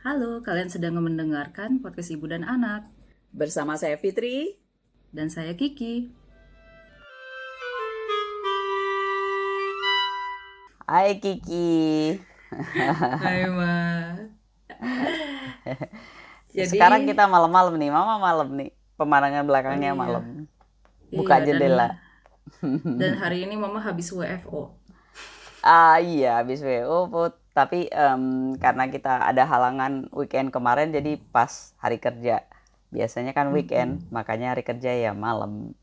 Halo, kalian sedang mendengarkan podcast Ibu dan Anak. Bersama saya Fitri. Dan saya Kiki. Hai Kiki. Hai Ma. Jadi, Sekarang kita malam-malam nih, Mama malam nih. Pemandangan belakangnya oh, iya. malam. Buka iya, jendela. Dan, dan hari ini Mama habis WFO. Ah iya, habis WFO, tapi um, karena kita ada halangan weekend kemarin jadi pas hari kerja. Biasanya kan weekend, mm -hmm. makanya hari kerja ya malam.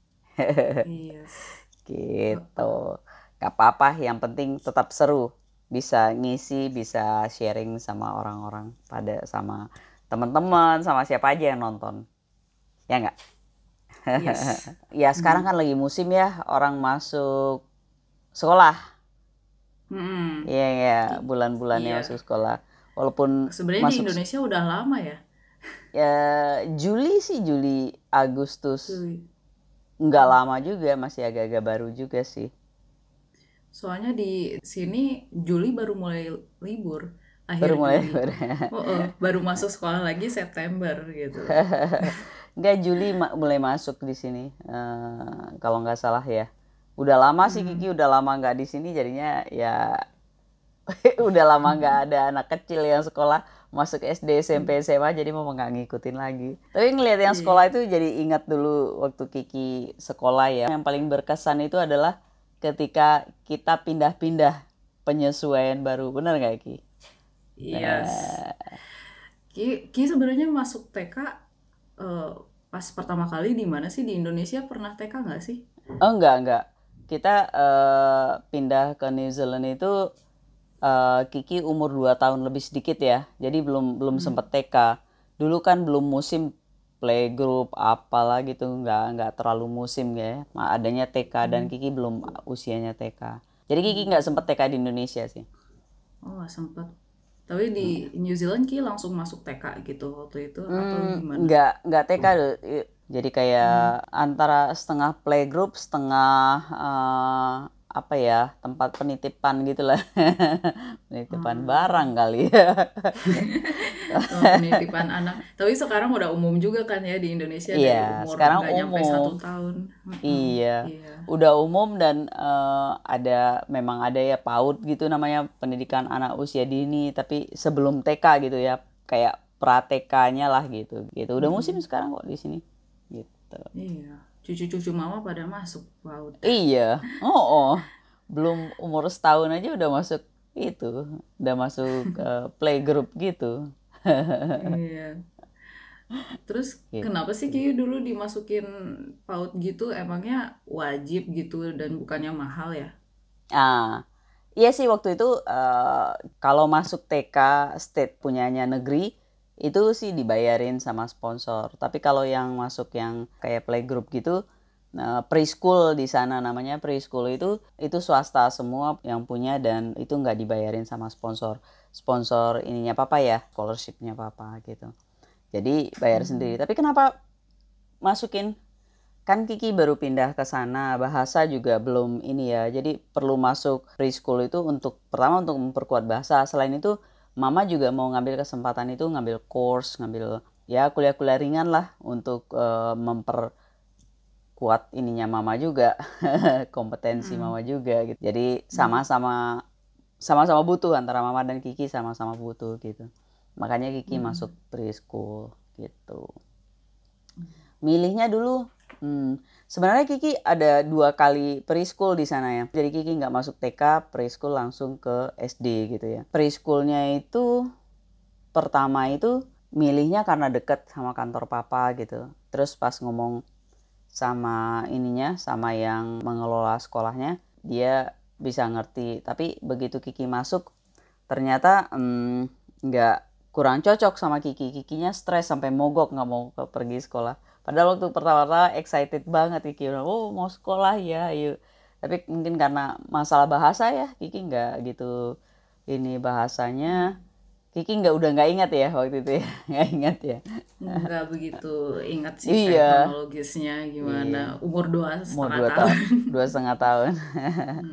yes. gitu. Gak apa-apa, yang penting tetap seru. Bisa ngisi, bisa sharing sama orang-orang, pada sama teman-teman, sama siapa aja yang nonton. Ya nggak? Yes. ya sekarang kan lagi musim ya, orang masuk sekolah Hmm. Iya ya, bulan-bulannya iya. masuk sekolah. Walaupun sebenarnya di Indonesia udah lama ya. Ya Juli sih Juli Agustus. Juli. Nggak lama juga, masih agak-agak baru juga sih. Soalnya di sini Juli baru mulai libur. Akhir baru mulai libur. oh, oh, baru masuk sekolah lagi September gitu. Enggak Juli ma mulai masuk di sini. Uh, kalau nggak salah ya udah lama sih hmm. Kiki udah lama nggak di sini jadinya ya udah lama nggak hmm. ada anak kecil yang sekolah masuk SD SMP SMA jadi mau nggak ngikutin lagi tapi ngelihat yang iya. sekolah itu jadi ingat dulu waktu Kiki sekolah ya yang paling berkesan itu adalah ketika kita pindah-pindah penyesuaian baru benar nggak Ki? Yes. Uh, Ki, Ki sebenarnya masuk TK uh, eh, pas pertama kali di mana sih di Indonesia pernah TK nggak sih? Oh enggak enggak kita uh, pindah ke New Zealand itu uh, Kiki umur 2 tahun lebih sedikit ya. Jadi belum belum hmm. sempet TK. Dulu kan belum musim playgroup apalah gitu nggak nggak terlalu musim ya. Adanya TK hmm. dan Kiki belum usianya TK. Jadi Kiki nggak sempet TK di Indonesia sih. Oh sempet. Tapi di hmm. New Zealand Kiki langsung masuk TK gitu waktu itu hmm, atau gimana? Nggak nggak TK jadi kayak hmm. antara setengah playgroup, setengah uh, apa ya tempat penitipan gitulah penitipan hmm. barang kali ya oh, penitipan anak tapi sekarang udah umum juga kan ya di Indonesia iya umur sekarang umum satu tahun iya. iya udah umum dan uh, ada memang ada ya PAUD gitu namanya pendidikan anak usia dini tapi sebelum TK gitu ya kayak pra TK-nya lah gitu gitu udah musim hmm. sekarang kok di sini gitu. Iya, cucu-cucu mama pada masuk PAUD. Iya, oh, oh. belum umur setahun aja udah masuk itu, udah masuk uh, playgroup gitu. iya. Terus gitu. kenapa sih Kiyu dulu dimasukin PAUD gitu? Emangnya wajib gitu dan bukannya mahal ya? Ah, iya sih waktu itu uh, kalau masuk TK state punyanya negeri itu sih dibayarin sama sponsor. Tapi kalau yang masuk yang kayak playgroup gitu, uh, preschool di sana namanya preschool itu itu swasta semua yang punya dan itu nggak dibayarin sama sponsor. Sponsor ininya papa ya, scholarshipnya papa gitu. Jadi bayar hmm. sendiri. Tapi kenapa masukin? Kan Kiki baru pindah ke sana, bahasa juga belum ini ya. Jadi perlu masuk preschool itu untuk pertama untuk memperkuat bahasa. Selain itu mama juga mau ngambil kesempatan itu ngambil course ngambil ya kuliah-kuliah ringan lah untuk uh, memperkuat ininya mama juga kompetensi hmm. mama juga gitu jadi sama-sama sama-sama butuh antara mama dan Kiki sama-sama butuh gitu makanya Kiki hmm. masuk preschool gitu hmm. milihnya dulu hmm, Sebenarnya Kiki ada dua kali preschool di sana ya. Jadi Kiki nggak masuk TK, preschool langsung ke SD gitu ya. Preschoolnya itu pertama itu milihnya karena deket sama kantor papa gitu. Terus pas ngomong sama ininya, sama yang mengelola sekolahnya, dia bisa ngerti. Tapi begitu Kiki masuk, ternyata hmm, nggak hmm, kurang cocok sama Kiki. Kikinya stres sampai mogok nggak mau pergi sekolah Padahal waktu pertama-tama excited banget Kiki oh mau sekolah ya ayo. Tapi mungkin karena masalah bahasa ya Kiki nggak gitu ini bahasanya Kiki nggak udah nggak ingat ya waktu itu ya nggak ingat ya nggak begitu ingat sih iya. teknologisnya gimana iya. umur dua setengah tahun dua setengah tahun hmm.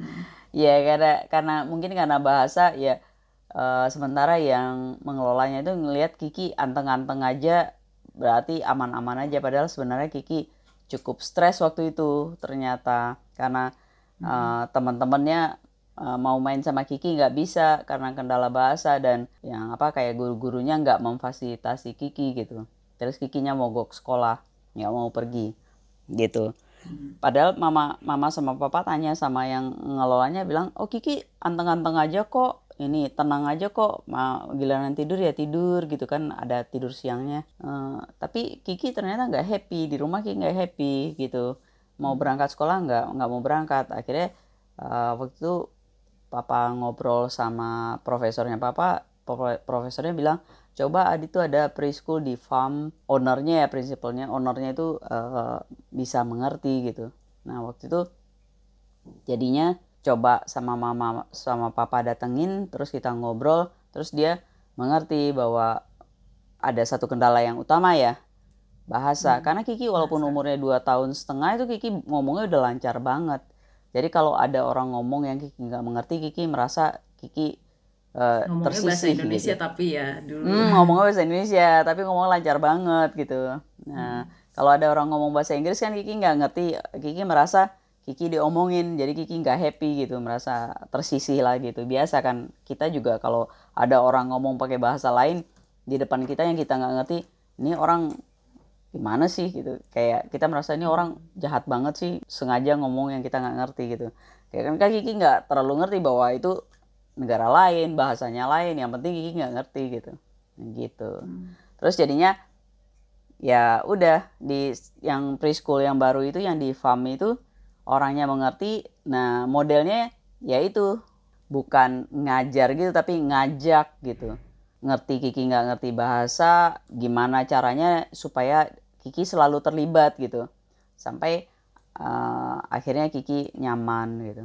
ya karena karena mungkin karena bahasa ya uh, sementara yang mengelolanya itu ngelihat Kiki anteng-anteng aja berarti aman-aman aja. Padahal sebenarnya Kiki cukup stres waktu itu ternyata. Karena uh, teman-temannya uh, mau main sama Kiki nggak bisa karena kendala bahasa dan yang apa kayak guru-gurunya nggak memfasilitasi Kiki gitu. Terus Kikinya mogok sekolah nggak mau pergi gitu. Padahal mama mama sama papa tanya sama yang ngelolanya bilang, "Oh Kiki anteng-anteng aja kok. Ini tenang aja kok. Giliran tidur ya tidur gitu kan ada tidur siangnya." Uh, tapi Kiki ternyata nggak happy di rumah Kiki nggak happy gitu. Mau berangkat sekolah nggak nggak mau berangkat. Akhirnya uh, waktu itu papa ngobrol sama profesornya papa, profesornya bilang, coba Adi tuh ada preschool di farm ownernya ya prinsipalnya ownernya itu uh, bisa mengerti gitu nah waktu itu jadinya coba sama mama sama papa datengin terus kita ngobrol terus dia mengerti bahwa ada satu kendala yang utama ya bahasa hmm, karena Kiki walaupun bahasa. umurnya dua tahun setengah itu Kiki ngomongnya udah lancar banget jadi kalau ada orang ngomong yang Kiki nggak mengerti Kiki merasa Kiki uh, ngomongnya bahasa Indonesia gitu. tapi ya dulu hmm, ngomongnya bahasa Indonesia tapi ngomong lancar banget gitu nah hmm. kalau ada orang ngomong bahasa Inggris kan Kiki nggak ngerti Kiki merasa Kiki diomongin jadi Kiki nggak happy gitu merasa tersisih lah gitu. Biasa kan kita juga kalau ada orang ngomong pakai bahasa lain di depan kita yang kita nggak ngerti ini orang gimana sih? gitu. Kayak kita merasa ini orang jahat banget sih sengaja ngomong yang kita nggak ngerti gitu. Kayak kan Kiki nggak terlalu ngerti bahwa itu negara lain bahasanya lain yang penting Kiki nggak ngerti gitu. Gitu. Hmm. terus jadinya ya udah di yang preschool yang baru itu yang di farm itu orangnya mengerti nah modelnya ya itu bukan ngajar gitu tapi ngajak gitu. Ngerti Kiki nggak ngerti bahasa gimana caranya supaya Kiki selalu terlibat gitu. Sampai uh, akhirnya Kiki nyaman gitu.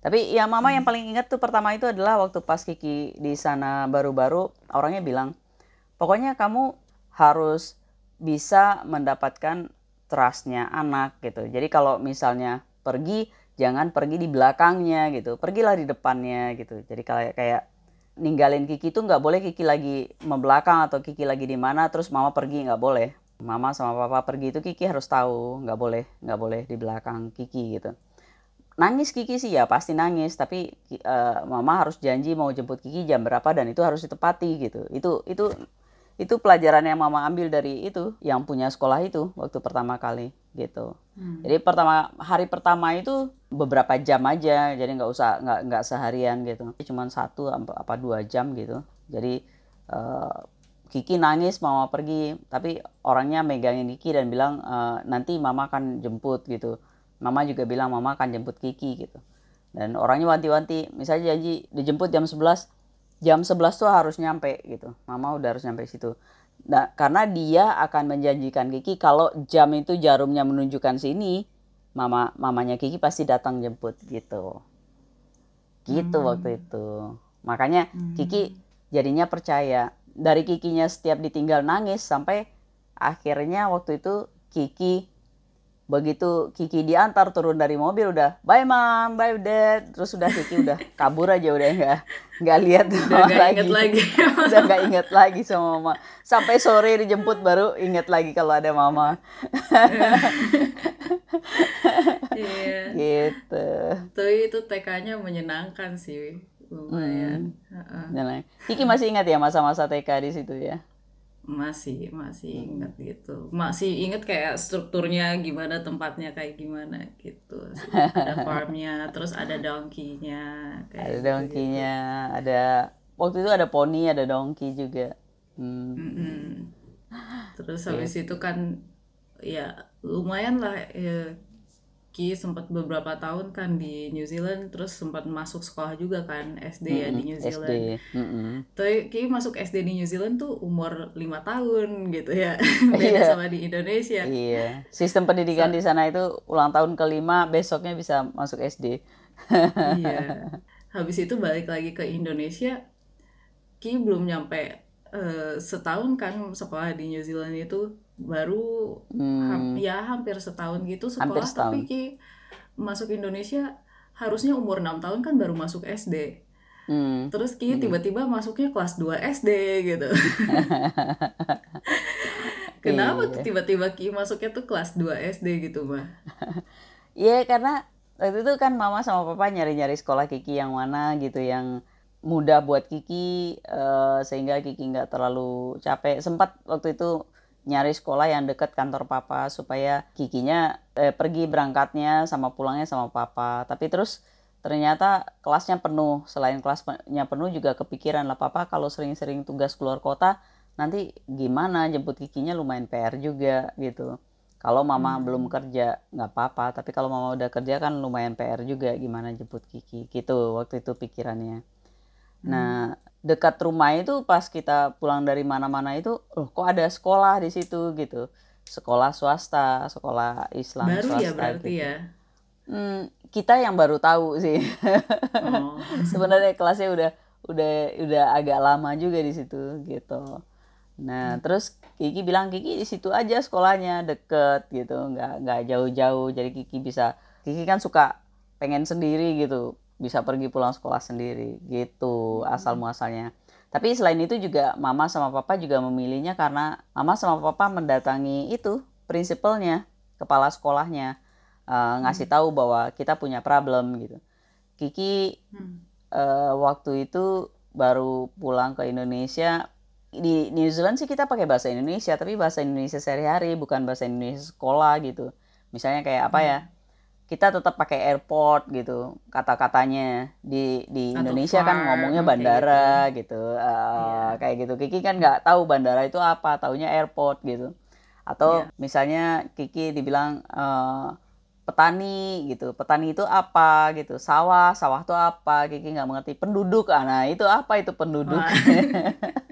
Tapi ya mama yang paling ingat tuh pertama itu adalah waktu pas Kiki di sana baru-baru orangnya bilang, pokoknya kamu harus bisa mendapatkan trustnya anak gitu. Jadi kalau misalnya pergi jangan pergi di belakangnya gitu, pergilah di depannya gitu. Jadi kayak kayak ninggalin Kiki tuh nggak boleh Kiki lagi membelakang atau Kiki lagi di mana terus mama pergi nggak boleh. Mama sama papa pergi itu Kiki harus tahu nggak boleh nggak boleh di belakang Kiki gitu nangis Kiki sih ya pasti nangis tapi uh, mama harus janji mau jemput Kiki jam berapa dan itu harus ditepati gitu itu itu itu pelajaran yang mama ambil dari itu yang punya sekolah itu waktu pertama kali gitu. Hmm. jadi pertama hari pertama itu beberapa jam aja jadi nggak usah nggak nggak seharian gitu. Cuma satu apa dua jam gitu. Jadi uh, Kiki nangis mama pergi tapi orangnya megangin Kiki dan bilang uh, nanti mama akan jemput gitu. Mama juga bilang mama akan jemput Kiki gitu. Dan orangnya wanti-wanti misalnya janji dijemput jam 11 jam 11 tuh harus nyampe gitu. Mama udah harus nyampe situ. Nah karena dia akan menjanjikan Kiki kalau jam itu jarumnya menunjukkan sini mama mamanya Kiki pasti datang jemput gitu. Gitu hmm. waktu itu. Makanya hmm. Kiki jadinya percaya. Dari Kikinya setiap ditinggal nangis sampai akhirnya waktu itu Kiki begitu Kiki diantar turun dari mobil udah bye mom bye dad terus udah Kiki udah kabur aja udah nggak nggak lihat udah gak lagi. inget lagi udah nggak inget lagi sama mama sampai sore dijemput baru inget lagi kalau ada mama yeah. gitu tapi itu TK-nya menyenangkan sih lumayan hmm. uh -uh. Kiki masih ingat ya masa-masa TK di situ ya masih masih hmm. inget gitu masih inget kayak strukturnya gimana tempatnya kayak gimana gitu ada farmnya terus ada donkeynya kayak ada donkeynya gitu. ada waktu itu ada poni ada donkey juga hmm. Mm -mm. terus habis yeah. itu kan ya lumayan lah ya, Ki sempat beberapa tahun kan di New Zealand terus sempat masuk sekolah juga kan SD mm -hmm. ya di New Zealand. SD. Mm -hmm. Tapi Ki masuk SD di New Zealand tuh umur lima tahun gitu ya. Beda yeah. sama di Indonesia. Iya. Sistem pendidikan so, di sana itu ulang tahun kelima besoknya bisa masuk SD. iya. Habis itu balik lagi ke Indonesia Ki belum nyampe uh, setahun kan sekolah di New Zealand itu baru hmm. ham, ya hampir setahun gitu sekolah setahun. tapi ki masuk Indonesia harusnya umur enam tahun kan baru masuk SD hmm. terus Ki hmm. tiba-tiba masuknya kelas 2 SD gitu kenapa iya. tiba-tiba Ki masuknya tuh kelas 2 SD gitu mbak Iya yeah, karena waktu itu kan mama sama papa nyari-nyari sekolah Kiki yang mana gitu yang mudah buat Kiki uh, sehingga Kiki nggak terlalu capek sempat waktu itu nyari sekolah yang dekat kantor papa supaya kikinya eh, pergi berangkatnya sama pulangnya sama papa. Tapi terus ternyata kelasnya penuh. Selain kelasnya penuh juga kepikiran lah papa kalau sering-sering tugas keluar kota nanti gimana? Jemput kikinya lumayan PR juga gitu. Kalau mama hmm. belum kerja nggak apa-apa tapi kalau mama udah kerja kan lumayan PR juga gimana jemput kiki gitu. Waktu itu pikirannya. Hmm. nah dekat rumah itu pas kita pulang dari mana-mana itu oh kok ada sekolah di situ? gitu. Sekolah swasta sekolah Islam baru swasta ya berarti gitu. ya? Hmm, kita yang baru tahu sih. Oh. sebenarnya kelasnya udah udah udah agak lama juga di situ gitu. Nah hmm. terus Kiki bilang Kiki di situ aja sekolahnya deket gitu. Nggak nggak jauh-jauh. Jadi Kiki bisa Kiki kan suka pengen sendiri gitu bisa pergi pulang sekolah sendiri gitu hmm. asal muasalnya tapi selain itu juga mama sama papa juga memilihnya karena mama sama papa mendatangi itu prinsipalnya kepala sekolahnya uh, ngasih hmm. tahu bahwa kita punya problem gitu Kiki hmm. uh, waktu itu baru pulang ke Indonesia di New Zealand sih kita pakai bahasa Indonesia tapi bahasa Indonesia sehari-hari bukan bahasa Indonesia sekolah gitu misalnya kayak apa ya kita tetap pakai airport gitu kata-katanya. Di di Atau Indonesia kan ngomongnya bandara gitu, gitu. Uh, yeah. kayak gitu. Kiki kan nggak tahu bandara itu apa taunya airport gitu. Atau yeah. misalnya Kiki dibilang uh, petani gitu. Petani itu apa gitu? Sawah sawah itu apa? Kiki nggak mengerti. Penduduk. Ah, nah itu apa itu penduduk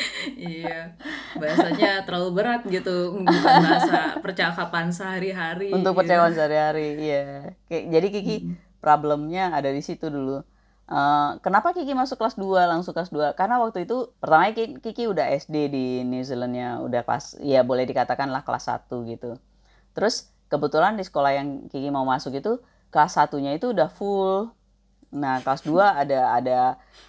iya bahasanya terlalu berat gitu bukan bahasa percakapan sehari-hari untuk gitu. percakapan sehari-hari iya jadi Kiki hmm. problemnya ada di situ dulu Uh, kenapa Kiki masuk kelas 2 langsung kelas 2? Karena waktu itu pertama Kiki, Kiki udah SD di New Zealandnya udah kelas ya boleh dikatakan lah kelas 1 gitu. Terus kebetulan di sekolah yang Kiki mau masuk itu kelas satunya itu udah full Nah, kelas 2 ada ada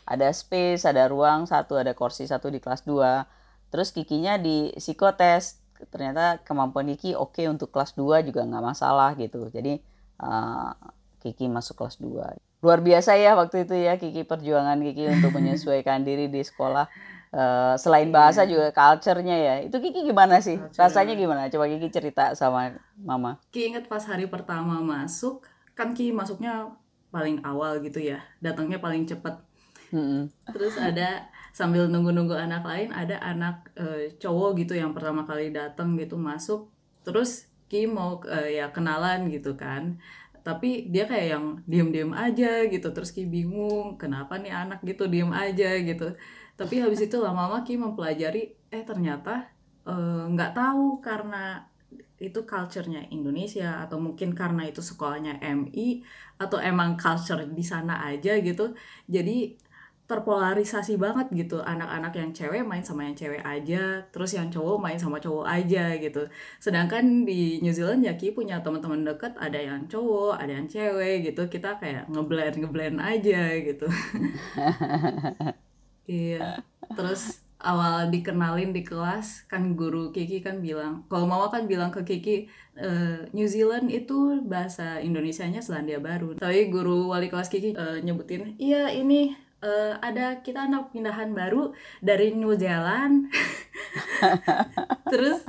ada space, ada ruang satu, ada kursi satu di kelas 2. Terus Kikinya di psikotes. Ternyata kemampuan Kiki oke okay untuk kelas 2 juga nggak masalah gitu. Jadi uh, Kiki masuk kelas 2. Luar biasa ya waktu itu ya Kiki perjuangan Kiki untuk menyesuaikan diri di sekolah. Uh, selain iya. bahasa juga culture-nya ya. Itu Kiki gimana sih? Culture. Rasanya gimana? Coba Kiki cerita sama Mama. Kiki inget pas hari pertama masuk, kan Kiki masuknya paling awal gitu ya. Datangnya paling cepet. Mm-hmm. terus ada sambil nunggu-nunggu anak lain ada anak uh, cowok gitu yang pertama kali datang gitu masuk. Terus Ki mau uh, ya kenalan gitu kan. Tapi dia kayak yang diem-diem aja gitu. Terus Ki bingung kenapa nih anak gitu diem aja gitu. Tapi habis itu lama-lama Ki mempelajari eh ternyata eh, nggak uh, tahu karena itu culture-nya Indonesia atau mungkin karena itu sekolahnya MI atau emang culture di sana aja gitu. Jadi terpolarisasi banget gitu. Anak-anak yang cewek main sama yang cewek aja terus yang cowok main sama cowok aja gitu. Sedangkan di New Zealand ya Ki punya teman-teman deket ada yang cowok ada yang cewek gitu. Kita kayak ngeblend ngeblend aja gitu. Iya terus awal dikenalin di kelas kan guru Kiki kan bilang kalau Mama kan bilang ke Kiki e, New Zealand itu bahasa Indonesianya Selandia Baru. Tapi guru wali kelas Kiki e, nyebutin iya ini e, ada kita anak pindahan baru dari New Zealand. Terus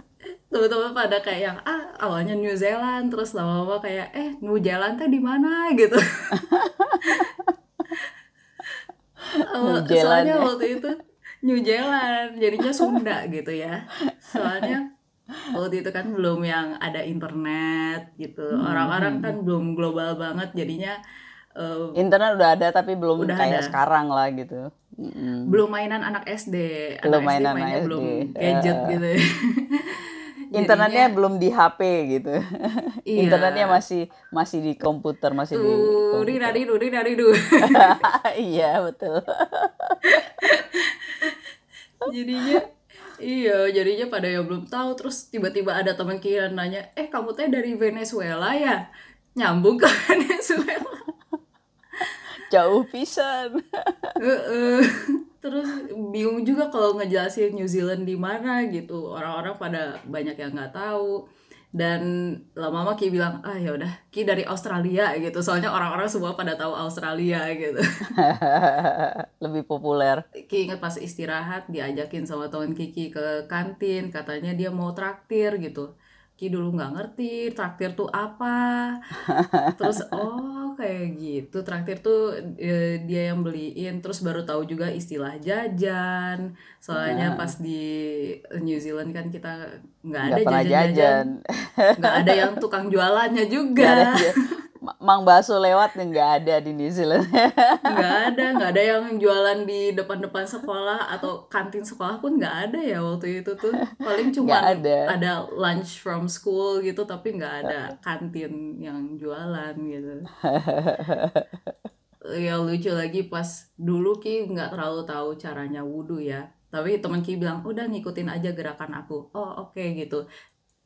teman-teman pada kayak yang ah awalnya New Zealand. Terus lama-lama kayak eh New Zealand teh di mana? gitu. Soalnya ya. waktu itu New Zealand jadinya Sunda gitu ya soalnya waktu itu kan belum yang ada internet gitu hmm, orang-orang hmm. kan belum global banget jadinya uh, internet udah ada tapi belum udah kayak ada. sekarang lah gitu hmm. belum mainan anak SD anak belum mainan SD mainnya SD. belum gadget uh. gitu internetnya Jadinya, belum di HP gitu. Iya. internetnya masih masih di komputer, masih di komputer. Iya, betul. jadinya iya jadinya pada yang belum tahu terus tiba-tiba ada teman kira nanya eh kamu teh dari Venezuela ya nyambung ke Venezuela jauh pisan. Heeh. terus bingung juga kalau ngejelasin New Zealand di mana gitu. Orang-orang pada banyak yang nggak tahu. Dan lama-lama Ki bilang ah ya udah Ki dari Australia gitu. Soalnya orang-orang semua pada tahu Australia gitu. Lebih populer. Ki ingat pas istirahat diajakin sama teman Kiki ke kantin katanya dia mau traktir gitu Ki dulu nggak ngerti traktir tuh apa. Terus oh kayak gitu. Traktir tuh eh, dia yang beliin. Terus baru tahu juga istilah jajan. Soalnya pas di New Zealand kan kita nggak ada nggak jajan-jajan. jajan. Nggak ada yang tukang jualannya juga Mang Baso lewat nggak ada di New Zealand. Nggak ada nggak ada yang jualan di depan-depan sekolah atau kantin sekolah pun nggak ada ya waktu itu tuh. Paling cuma Nggak ada. lunch from school gitu tapi nggak ada kantin yang jualan gitu. Ya lucu lagi pas dulu Ki nggak terlalu tahu caranya wudhu ya. Tapi teman Ki bilang udah ngikutin aja gerakan aku. Oh oke gitu.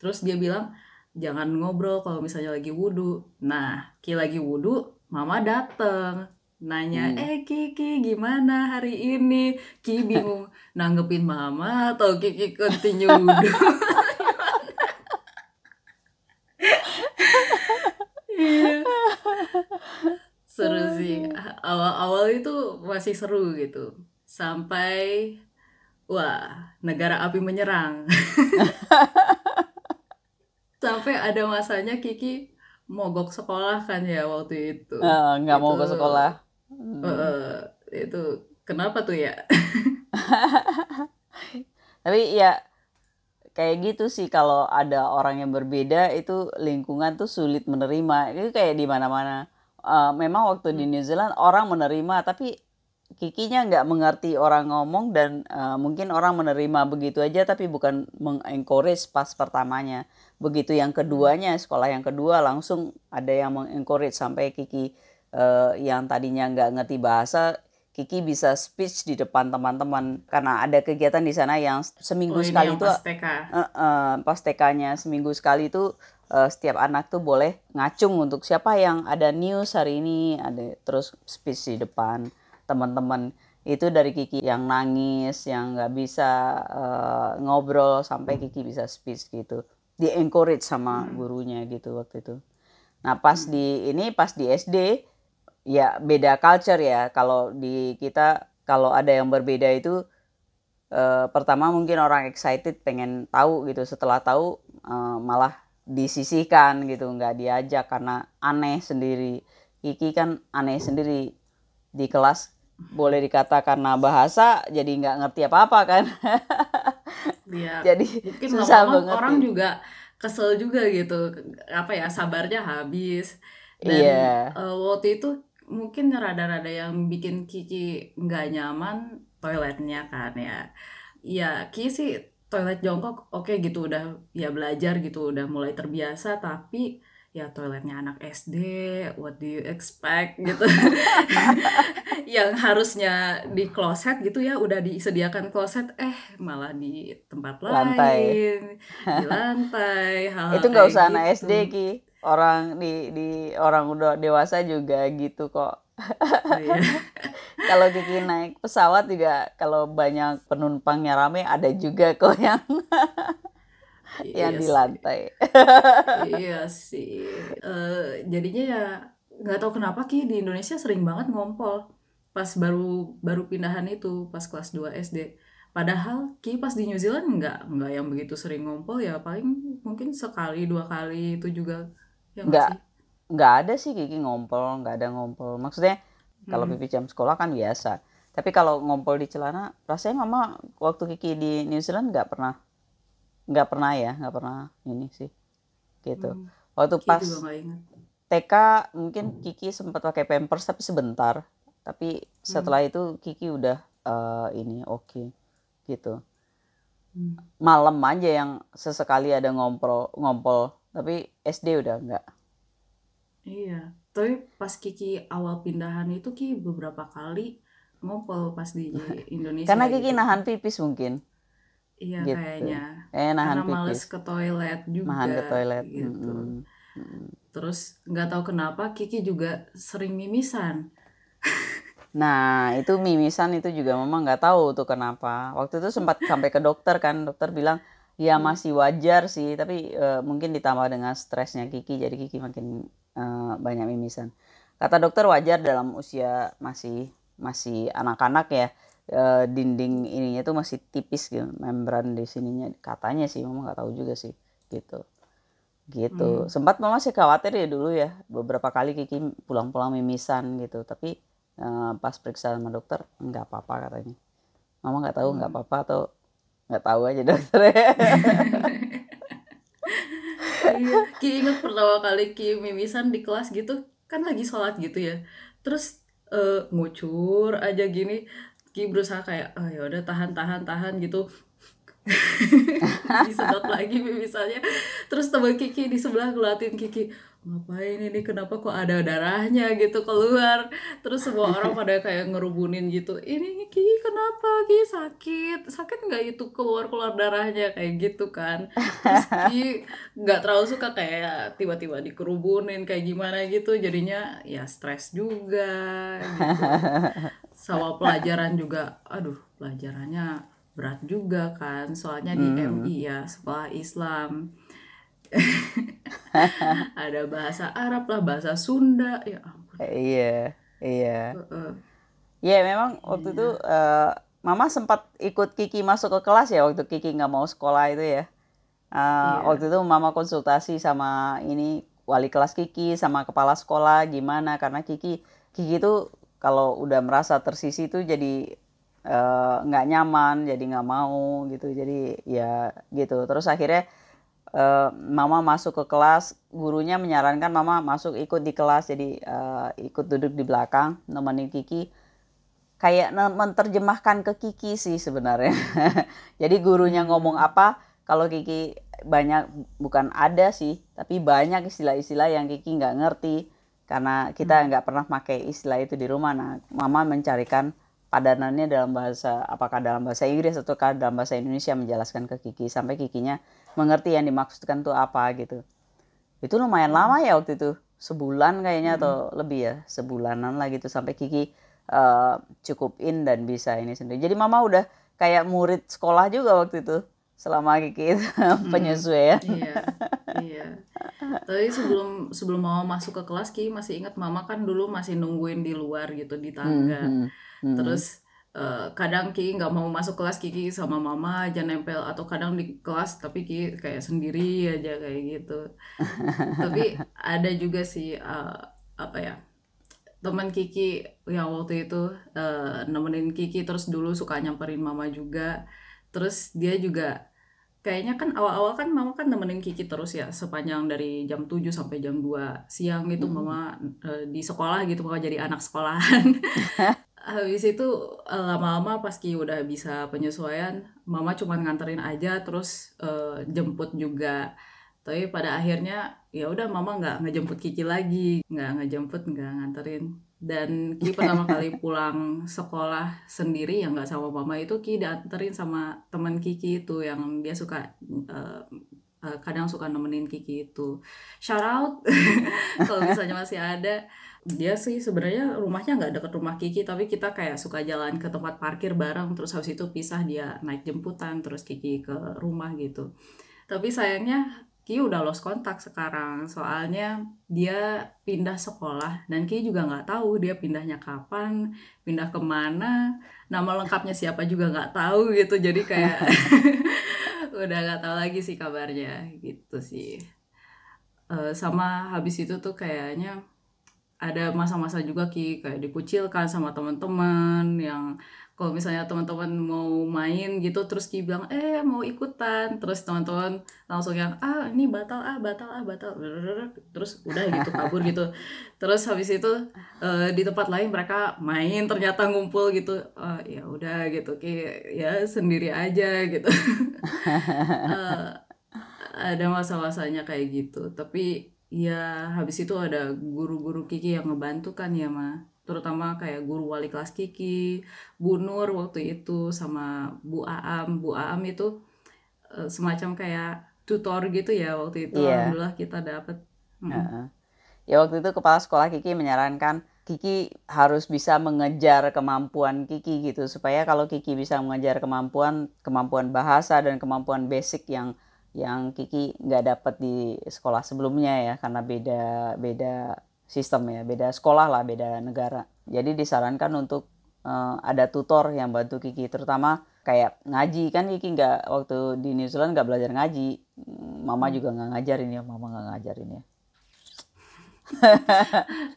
Terus dia bilang jangan ngobrol kalau misalnya lagi wudhu nah Ki lagi wudhu mama dateng. Nanya Hmm. eh Kiki gimana hari ini? Ki bingung nanggepin mama atau Kiki continue wudhu Iya. seru sih. Awal-awal itu masih seru gitu. Sampai wah negara api menyerang sampai ada masanya Kiki mogok sekolah kan ya waktu itu. Eh, nggak mau ke sekolah. Eh, itu kenapa tuh ya? Tapi ya kayak gitu sih kalau ada orang yang berbeda itu lingkungan tuh sulit menerima. Itu kayak di mana-mana. Eh, memang waktu di New Zealand orang menerima tapi kikinya nggak mengerti orang ngomong dan eh, mungkin orang menerima begitu aja tapi bukan mengencourage pas pertamanya begitu yang keduanya sekolah yang kedua langsung ada yang mengencourage sampai kiki eh, yang tadinya nggak ngerti bahasa Kiki bisa speech di depan teman-teman. Karena ada kegiatan di sana yang seminggu oh ini sekali itu pas TK Eh, eh, pas TK-nya seminggu sekali itu eh, setiap anak tuh boleh ngacung untuk siapa yang ada news hari ini ada terus speech di depan teman-teman. Itu dari Kiki yang nangis yang nggak bisa eh, ngobrol sampai Kiki bisa speech gitu di encourage sama gurunya gitu waktu itu. Nah pas di ini pas di SD ya beda culture ya. Kalau di kita kalau ada yang berbeda itu eh, pertama mungkin orang excited pengen tahu gitu. Setelah tahu eh, malah disisihkan gitu. Nggak diajak karena aneh sendiri. Kiki kan aneh sendiri. Di kelas boleh dikata karena bahasa jadi nggak ngerti apa-apa kan dia jadi mungkin susah lama-lama banget orang juga kesel juga gitu apa ya sabarnya habis. Dan Iya. eh, waktu itu mungkin rada-rada yang bikin Kiki nggak nyaman toiletnya kan ya. Ya Kiki sih toilet jongkok oke gitu udah ya belajar gitu udah mulai terbiasa tapi ya toiletnya anak SD what do you expect gitu yang harusnya di kloset gitu ya udah disediakan kloset eh malah di tempat Lantai. lain di lantai hal itu nggak usah anak gitu. SD ki orang di di orang udah dewasa juga gitu kok Oh, iya. kalau Kiki naik pesawat juga kalau banyak penumpangnya rame ada juga kok yang yang Iya di sih. lantai. Iya sih. Eh, jadinya ya nggak tahu kenapa Ki di Indonesia sering banget ngompol pas baru baru pindahan itu pas kelas 2 SD padahal Ki pas di New Zealand nggak nggak yang begitu sering ngompol ya paling mungkin sekali dua kali itu juga ya nggak nggak ada sih Kiki ngompol nggak ada ngompol. Maksudnya kalau Hmm. pipi jam sekolah kan biasa. Tapi kalau ngompol di celana rasanya mama waktu Kiki di New Zealand nggak pernah nggak pernah ya nggak pernah ini sih gitu. Hmm, waktu Ki pas TK mungkin Kiki sempat pakai pampers tapi sebentar. Tapi setelah itu Kiki udah eh, ini oke gitu. Hmm. malam aja yang sesekali ada ngompol ngompol tapi SD udah enggak Iya, tapi pas Kiki awal pindahan itu Ki beberapa kali ngompol pas di Indonesia karena Kiki gitu. nahan pipis mungkin Iya gitu. kayaknya. eh nahan Karena males pipis ke toilet juga nahan ke toilet gitu. Mm-mm. Terus nggak tahu kenapa Kiki juga sering mimisan. Nah, itu mimisan itu juga mama nggak tahu tuh kenapa. Waktu itu sempat sampai ke dokter kan, dokter bilang ya hmm. masih wajar sih, tapi uh, mungkin ditambah dengan stresnya Kiki, jadi Kiki makin uh, banyak mimisan. Kata dokter wajar dalam usia masih masih anak-anak ya, uh, dinding ininya tuh masih tipis gitu, membran di sininya katanya sih, mama nggak tahu juga sih, gitu. Gitu. Hmm. Sempat mama sih khawatir ya dulu ya, beberapa kali Kiki pulang-pulang mimisan gitu, tapi uh, pas periksa sama dokter nggak apa-apa katanya mama nggak tahu nggak hmm. apa-apa atau nggak tahu aja dokter iya Ki inget pertama kali Ki mimisan di kelas gitu kan lagi sholat gitu ya terus uh, ngucur aja gini Ki berusaha kayak oh ya udah tahan tahan tahan gitu. Disedot lagi mimisannya terus teman Kiki di sebelah ngeliatin Kiki ngapain ini? Kenapa kok ada darahnya? Gitu keluar. Terus semua orang pada kayak ngerubunin gitu ini Ki kenapa? Ki sakit. Sakit nggak itu keluar keluar darahnya? Kayak gitu kan. Terus Ki nggak terlalu suka kayak tiba-tiba dikerubunin kayak gimana gitu. Jadinya ya stres juga gitu sama pelajaran juga aduh pelajarannya berat juga kan soalnya di hmm. MI ya sekolah Islam ada bahasa Arab lah bahasa Sunda ya ampun iya iya uh, uh. ya memang waktu itu uh, Mama sempat ikut Kiki masuk ke kelas ya waktu Kiki nggak mau sekolah itu ya uh, iya. waktu itu Mama konsultasi sama ini wali kelas Kiki sama kepala sekolah gimana karena Kiki Kiki itu kalau udah merasa tersisi tuh jadi nggak uh, nyaman jadi nggak mau gitu. Jadi ya gitu. Terus akhirnya uh, mama masuk ke kelas gurunya menyarankan mama masuk ikut di kelas. Jadi uh, ikut duduk di belakang nemenin Kiki. Kayak menerjemahkan ke Kiki sih sebenarnya. Jadi gurunya ngomong apa kalau Kiki banyak bukan ada sih tapi banyak istilah-istilah yang Kiki nggak ngerti karena kita hmm. nggak pernah pakai istilah itu di rumah. Nah mama mencarikan padanannya dalam bahasa apakah dalam bahasa Inggris atau dalam bahasa Indonesia menjelaskan ke Kiki sampai Kikinya mengerti yang dimaksudkan tuh apa gitu. Itu lumayan lama ya waktu itu. Sebulan kayaknya hmm. atau lebih ya sebulanan lah gitu sampai Kiki uh, cukup in dan bisa ini sendiri. Jadi mama udah kayak murid sekolah juga waktu itu selama Kiki itu hmm. penyesuaian iya tapi sebelum sebelum mama masuk ke kelas Kiki masih ingat mama kan dulu masih nungguin di luar gitu di tangga hmm. hmm hmm. terus uh, kadang Kiki nggak mau masuk kelas Kiki sama mama aja nempel atau kadang di kelas tapi Kiki kayak sendiri aja kayak gitu tapi ada juga sih uh, apa ya teman Kiki yang waktu itu uh, nemenin Kiki terus dulu suka nyamperin mama juga terus dia juga kayaknya kan awal-awal kan mama kan nemenin Kiki terus ya sepanjang dari jam 7 sampai jam 2 siang gitu hmm. mama uh, di sekolah gitu mama jadi anak sekolahan. Habis itu eh, lama-lama pas Ki udah bisa penyesuaian mama cuma nganterin aja terus uh, jemput juga. Tapi pada akhirnya ya udah mama nggak ngejemput Kiki lagi nggak ngejemput nggak nganterin dan Ki pertama kali pulang sekolah sendiri yang nggak sama mama itu Ki dianterin sama teman Kiki itu yang dia suka uh, kadang suka nemenin Kiki itu. Shout out. Kalau misalnya masih ada. Dia sih sebenarnya rumahnya nggak deket rumah Kiki tapi kita kayak suka jalan ke tempat parkir bareng terus habis itu pisah dia naik jemputan terus Kiki ke rumah gitu. Tapi sayangnya Kiki udah lost kontak sekarang. Soalnya dia pindah sekolah dan Kiki juga nggak tahu dia pindahnya kapan pindah ke mana. Nama lengkapnya siapa juga nggak tahu gitu. Jadi kayak udah nggak tahu lagi sih kabarnya. Gitu sih. Uh, sama habis itu tuh kayaknya ada masa-masa juga ki kayak dikucilkan sama teman-teman yang kalau misalnya teman-teman mau main gitu terus ki bilang eh mau ikutan. Terus teman-teman langsung yang ah ini batal ah batal ah batal. Terus udah gitu kabur gitu. Terus habis itu uh, di tempat lain mereka main ternyata ngumpul gitu. Uh, ya udah gitu. Ki ya sendiri aja gitu. Uh, ada masa-masanya kayak gitu. Tapi ya habis itu ada guru-guru Kiki yang ngebantu kan ya ma terutama kayak guru wali kelas Kiki Bu Nur waktu itu sama Bu Aam. Bu Aam itu uh, semacam kayak tutor gitu ya waktu itu. Yeah. alhamdulillah kita dapat hmm. uh, ya waktu itu kepala sekolah Kiki menyarankan Kiki harus bisa mengejar kemampuan Kiki gitu. Supaya kalau Kiki bisa mengejar kemampuan kemampuan bahasa dan kemampuan basic yang yang Kiki nggak dapat di sekolah sebelumnya ya karena beda beda sistem ya beda sekolah lah beda negara jadi disarankan untuk uh, ada tutor yang bantu Kiki terutama kayak ngaji kan Kiki nggak waktu di New Zealand nggak belajar ngaji mama juga nggak ngajarin ya mama nggak ngajarin ya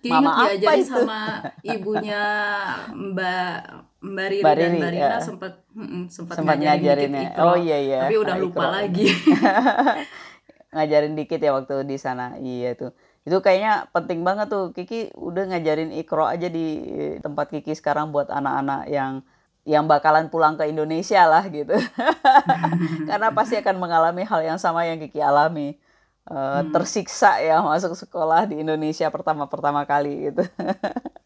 Mama apa itu? sama ibunya Mbak Mbak Riri, Mbak Riri dan Mbak Rina ya. sempat sempat, sempat ngajarin, ngajarin ya. Oh iya iya. Tapi udah lupa ikro. lagi. ngajarin dikit ya waktu di sana. Iya tuh. Itu kayaknya penting banget tuh. Kiki udah ngajarin ikro aja di tempat Kiki sekarang buat anak-anak yang yang bakalan pulang ke Indonesia lah gitu. Karena pasti akan mengalami hal yang sama yang Kiki alami uh, hmm. tersiksa ya masuk sekolah di Indonesia pertama-pertama kali gitu.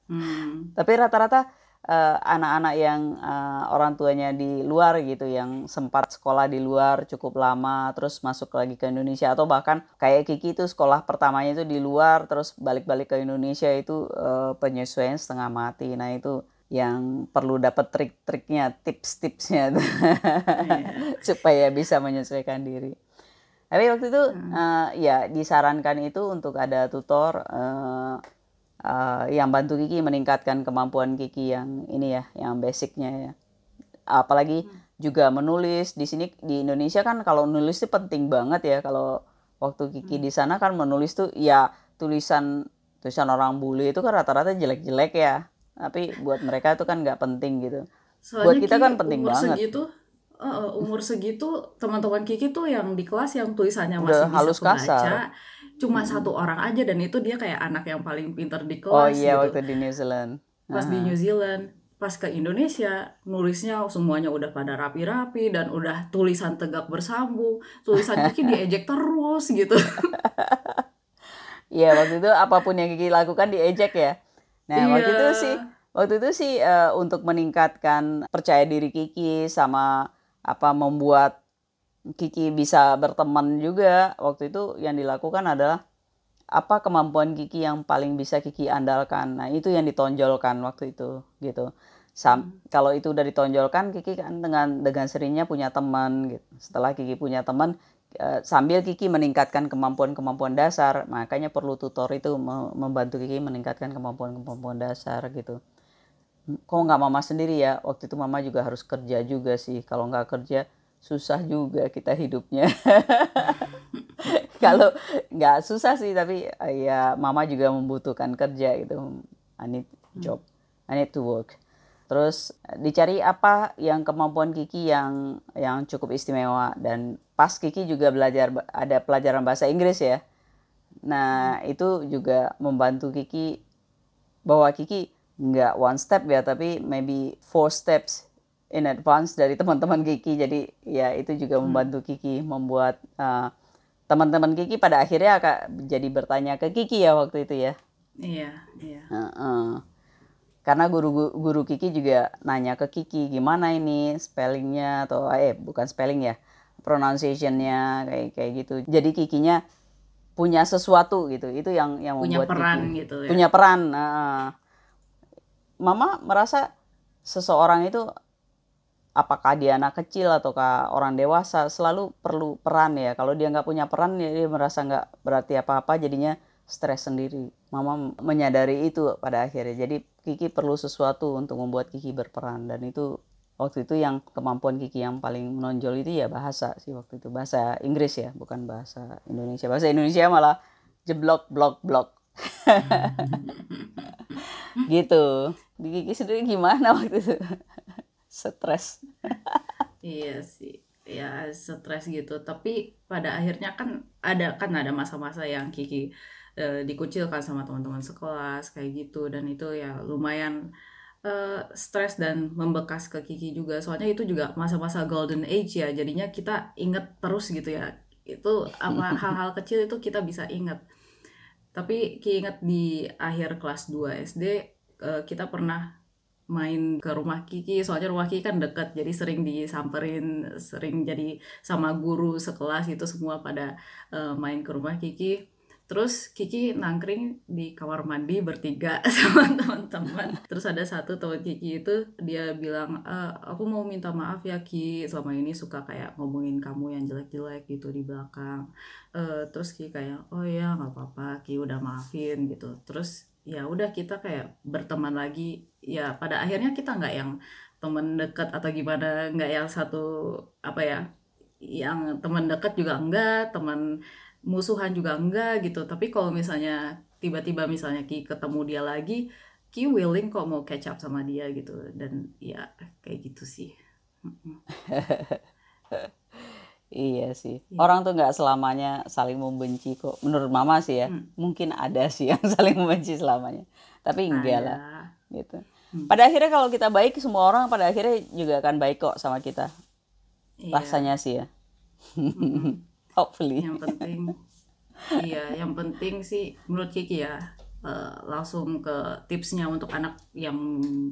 hmm. Tapi rata-rata uh, anak-anak yang uh, orang tuanya di luar gitu yang sempat sekolah di luar cukup lama terus masuk lagi ke Indonesia atau bahkan kayak Kiki itu sekolah pertamanya itu di luar terus balik-balik ke Indonesia itu uh, penyesuaian setengah mati. Nah, itu yang perlu dapat trik-triknya, tips-tipsnya yeah. supaya bisa menyesuaikan diri. Tapi waktu itu hmm. uh, ya disarankan itu untuk ada tutor uh, uh, yang bantu Kiki meningkatkan kemampuan Kiki yang ini ya, yang basicnya ya. Apalagi hmm. juga menulis di sini di Indonesia kan kalau nulis itu penting banget ya. Kalau waktu Kiki hmm. di sana kan menulis tuh ya tulisan tulisan orang bule itu kan rata-rata jelek-jelek ya. Tapi buat mereka itu kan nggak penting gitu. Soalnya buat kita kan penting banget. Segitu uh, umur segitu teman-teman Kiki tuh yang di kelas yang tulisannya masih Udah bisa halus baca cuma hmm. satu orang aja dan itu dia kayak anak yang paling pintar di oh kelas oh iya gitu. waktu di New Zealand pas uh -huh. di New Zealand pas ke Indonesia nulisnya semuanya udah pada rapi-rapi dan udah tulisan tegak bersambung tulisan Kiki diejek terus gitu Iya waktu itu apa pun yang Kiki lakukan diejek ya nah yeah. waktu itu sih waktu itu sih uh, untuk meningkatkan percaya diri Kiki sama apa membuat Kiki bisa berteman juga. Waktu itu yang dilakukan adalah apa kemampuan Kiki yang paling bisa Kiki andalkan? Nah itu yang ditonjolkan waktu itu gitu. Sam, hmm. kalau itu udah ditonjolkan Kiki kan dengan dengan seringnya punya teman gitu. Setelah Kiki punya teman e, sambil Kiki meningkatkan kemampuan-kemampuan dasar makanya perlu tutor itu membantu Kiki meningkatkan kemampuan-kemampuan dasar gitu. Kok nggak mama sendiri ya? Waktu itu mama juga harus kerja juga sih. Kalau nggak kerja susah juga kita hidupnya. Kalau nggak susah sih tapi ya mama juga membutuhkan kerja gitu. I need job. I need to work. Terus dicari apa yang kemampuan Kiki yang yang cukup istimewa. Dan pas Kiki juga belajar ada pelajaran bahasa Inggris ya. Nah itu juga membantu Kiki bahwa Kiki nggak one step ya tapi maybe four steps in advance dari teman-teman Kiki. Jadi ya itu juga hmm. membantu Kiki membuat uh, teman-teman Kiki pada akhirnya akan jadi bertanya ke Kiki ya waktu itu ya. Iya iya. Uh -uh. karena guru guru Kiki juga nanya ke Kiki gimana ini spellingnya? Atau eh bukan spelling ya pronunciationnya kayak kayak gitu. Jadi Kikinya punya sesuatu gitu. Itu yang yang punya membuat peran Kiki, gitu ya. punya peran uh, mama merasa seseorang itu apakah dia anak kecil ataukah orang dewasa selalu perlu peran ya. Kalau dia nggak punya peran ya dia merasa nggak berarti apa-apa jadinya stres sendiri. Mama menyadari itu pada akhirnya. Jadi Kiki perlu sesuatu untuk membuat Kiki berperan. Dan itu waktu itu yang kemampuan Kiki yang paling menonjol itu ya bahasa sih waktu itu. Bahasa Inggris ya bukan bahasa Indonesia. Bahasa Indonesia malah jeblok blok blok. Gitu. Di Kiki sendiri gimana waktu itu stres. Iya sih. Ya stres gitu. Tapi pada akhirnya kan ada kan ada masa-masa yang Kiki e, dikucilkan sama teman-teman sekelas kayak gitu. Dan itu ya lumayan e, stres dan membekas ke Kiki juga. Soalnya itu juga masa-masa golden age ya. Jadinya kita inget terus gitu ya. Itu apa hal-hal kecil itu kita bisa inget. Tapi ingat di akhir kelas 2 SD uh, kita pernah main ke rumah Kiki soalnya rumah Kiki kan deket jadi sering disamperin sering jadi sama guru sekelas itu semua pada uh, main ke rumah Kiki. Terus Kiki nangkring di kamar mandi bertiga sama teman-teman. Terus ada satu teman Kiki itu dia bilang e, aku mau minta maaf ya Ki selama ini suka kayak ngomongin kamu yang jelek-jelek gitu di belakang. E, terus Ki kayak oh ya nggak apa-apa Ki udah maafin gitu. Terus ya udah kita kayak berteman lagi. Ya pada akhirnya kita nggak yang teman dekat atau gimana nggak yang satu apa ya yang teman dekat juga enggak teman musuhan juga enggak gitu. Tapi kalau misalnya tiba-tiba misalnya Ki ketemu dia lagi Ki willing kok mau catch up sama dia gitu. Dan ya kayak gitu sih iya sih ya. orang tuh nggak selamanya saling membenci kok menurut mama sih ya hmm. mungkin ada sih yang saling membenci selamanya tapi enggak ada. lah gitu hmm. pada akhirnya kalau kita baik semua orang pada akhirnya juga akan baik kok sama kita iya. rasanya sih ya hmm. hopefully yang penting iya yang penting sih menurut Kiki ya uh, langsung ke tipsnya untuk anak yang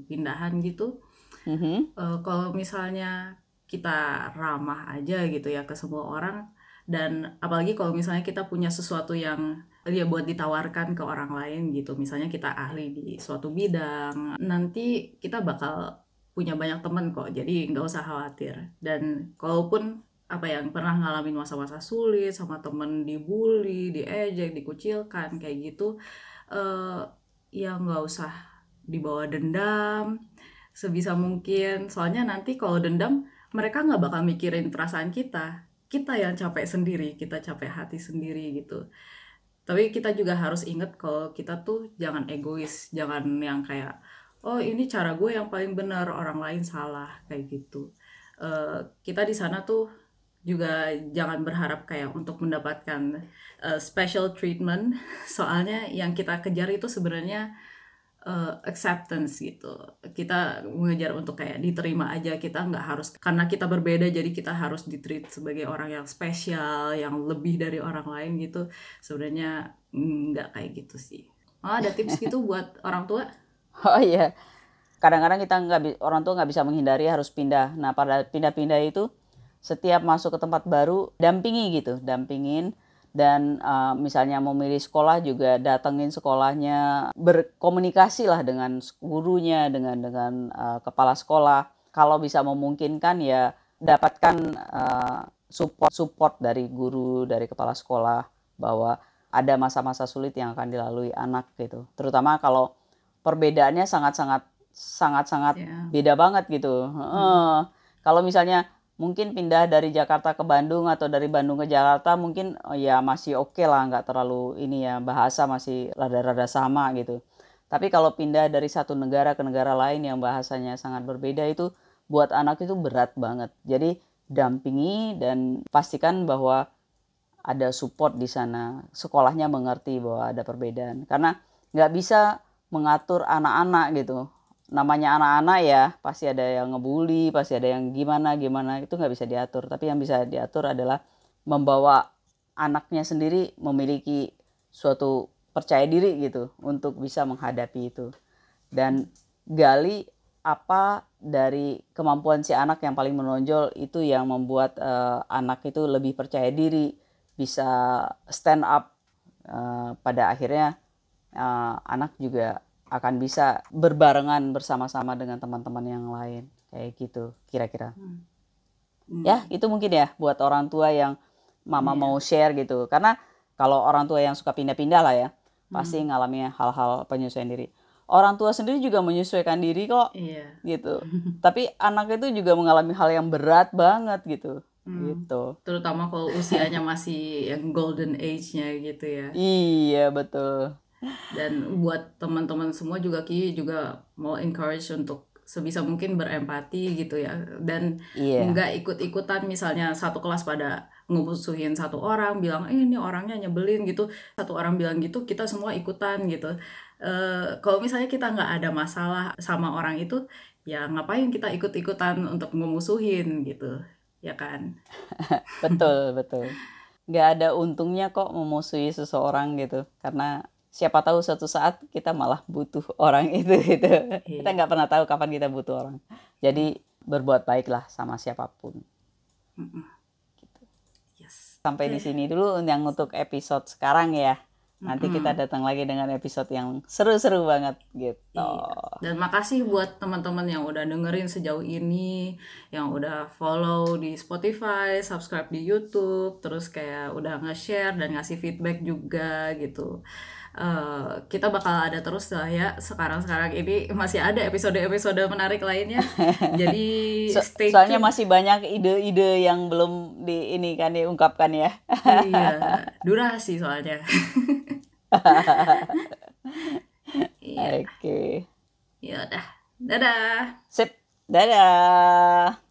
pindahan gitu mm-hmm. uh, kalau misalnya kita ramah aja gitu ya ke semua orang. Dan apalagi kalau misalnya kita punya sesuatu yang ya buat ditawarkan ke orang lain gitu. Misalnya kita ahli di suatu bidang nanti kita bakal punya banyak teman kok. Jadi nggak usah khawatir. Dan kalaupun apa yang pernah ngalamin masa-masa sulit sama temen dibully, diejek, dikucilkan kayak gitu, uh, ya nggak usah dibawa dendam sebisa mungkin. Soalnya nanti kalau dendam mereka nggak bakal mikirin perasaan kita, kita yang capek sendiri, kita capek hati sendiri gitu. Tapi kita juga harus inget kalau kita tuh jangan egois, jangan yang kayak oh ini cara gue yang paling benar, orang lain salah kayak gitu. Uh, kita di sana tuh juga jangan berharap kayak untuk mendapatkan uh, special treatment soalnya yang kita kejar itu sebenarnya uh, acceptance gitu. Kita mengejar untuk kayak diterima aja kita nggak harus karena kita berbeda jadi kita harus ditreat sebagai orang yang spesial yang lebih dari orang lain gitu. Sebenarnya nggak kayak gitu sih. Oh ada tips gitu buat orang tua? Oh iya. Kadang-kadang kita nggak orang tua nggak bisa menghindari harus pindah. Nah pada pindah-pindah itu setiap masuk ke tempat baru dampingi gitu, dampingin dan uh, misalnya mau milih sekolah juga datengin sekolahnya, berkomunikasi lah dengan gurunya, dengan dengan uh, kepala sekolah. Kalau bisa memungkinkan ya dapatkan uh, support support dari guru, dari kepala sekolah bahwa ada masa-masa sulit yang akan dilalui anak gitu. Terutama kalau perbedaannya sangat-sangat sangat-sangat yeah. beda banget gitu. Hmm. Uh, kalau misalnya mungkin pindah dari Jakarta ke Bandung atau dari Bandung ke Jakarta mungkin oh ya masih oke okay lah nggak terlalu ini ya bahasa masih rada-rada sama gitu. Tapi kalau pindah dari satu negara ke negara lain yang bahasanya sangat berbeda itu buat anak itu berat banget. Jadi dampingi dan pastikan bahwa ada support di sana. Sekolahnya mengerti bahwa ada perbedaan. Karena nggak bisa mengatur anak-anak gitu namanya anak-anak ya pasti ada yang ngebully pasti ada yang gimana gimana itu nggak bisa diatur. Tapi yang bisa diatur adalah membawa anaknya sendiri memiliki suatu percaya diri gitu untuk bisa menghadapi itu. Dan gali apa dari kemampuan si anak yang paling menonjol itu yang membuat uh, anak itu lebih percaya diri bisa stand up uh, pada akhirnya uh, anak juga akan bisa berbarengan bersama-sama dengan teman-teman yang lain kayak gitu kira-kira hmm. Hmm. ya itu mungkin ya buat orang tua yang mama yeah. mau share gitu karena kalau orang tua yang suka pindah-pindah lah ya hmm. pasti ngalami hal-hal penyesuaian diri orang tua sendiri juga menyesuaikan diri kok yeah. gitu tapi anak itu juga mengalami hal yang berat banget gitu Hmm. gitu terutama kalau usianya masih yang golden age-nya gitu ya iya betul dan buat teman-teman semua juga Ki juga mau encourage untuk sebisa mungkin berempati gitu ya. Dan yeah. nggak ikut-ikutan misalnya satu kelas pada ngebusuhin satu orang bilang eh ini orangnya nyebelin gitu. Satu orang bilang gitu kita semua ikutan gitu. Uh, kalau misalnya kita nggak ada masalah sama orang itu ya ngapain kita ikut-ikutan untuk memusuhin gitu ya kan? Betul betul. Nggak ada untungnya kok memusuhi seseorang gitu karena siapa tahu suatu saat kita malah butuh orang itu gitu iya. kita nggak pernah tahu kapan kita butuh orang jadi berbuat baiklah sama siapa pun gitu. yes. sampai okay. di sini dulu yang untuk episode sekarang ya Nanti kita datang lagi dengan episode yang seru-seru banget gitu. Iya. Dan makasih buat teman-teman yang udah dengerin sejauh ini, yang udah follow di Spotify, subscribe di YouTube, terus kayak udah nge-share dan ngasih feedback juga gitu. Uh, kita bakal ada terus lah ya sekarang-sekarang ini masih ada episode-episode menarik lainnya. Jadi so, stay soalnya masih banyak ide-ide yang belum di ini kan diungkapkan ya. iya, durasi soalnya. iya. Oke. Okay. Ya udah. Dadah. Sip. Dadah.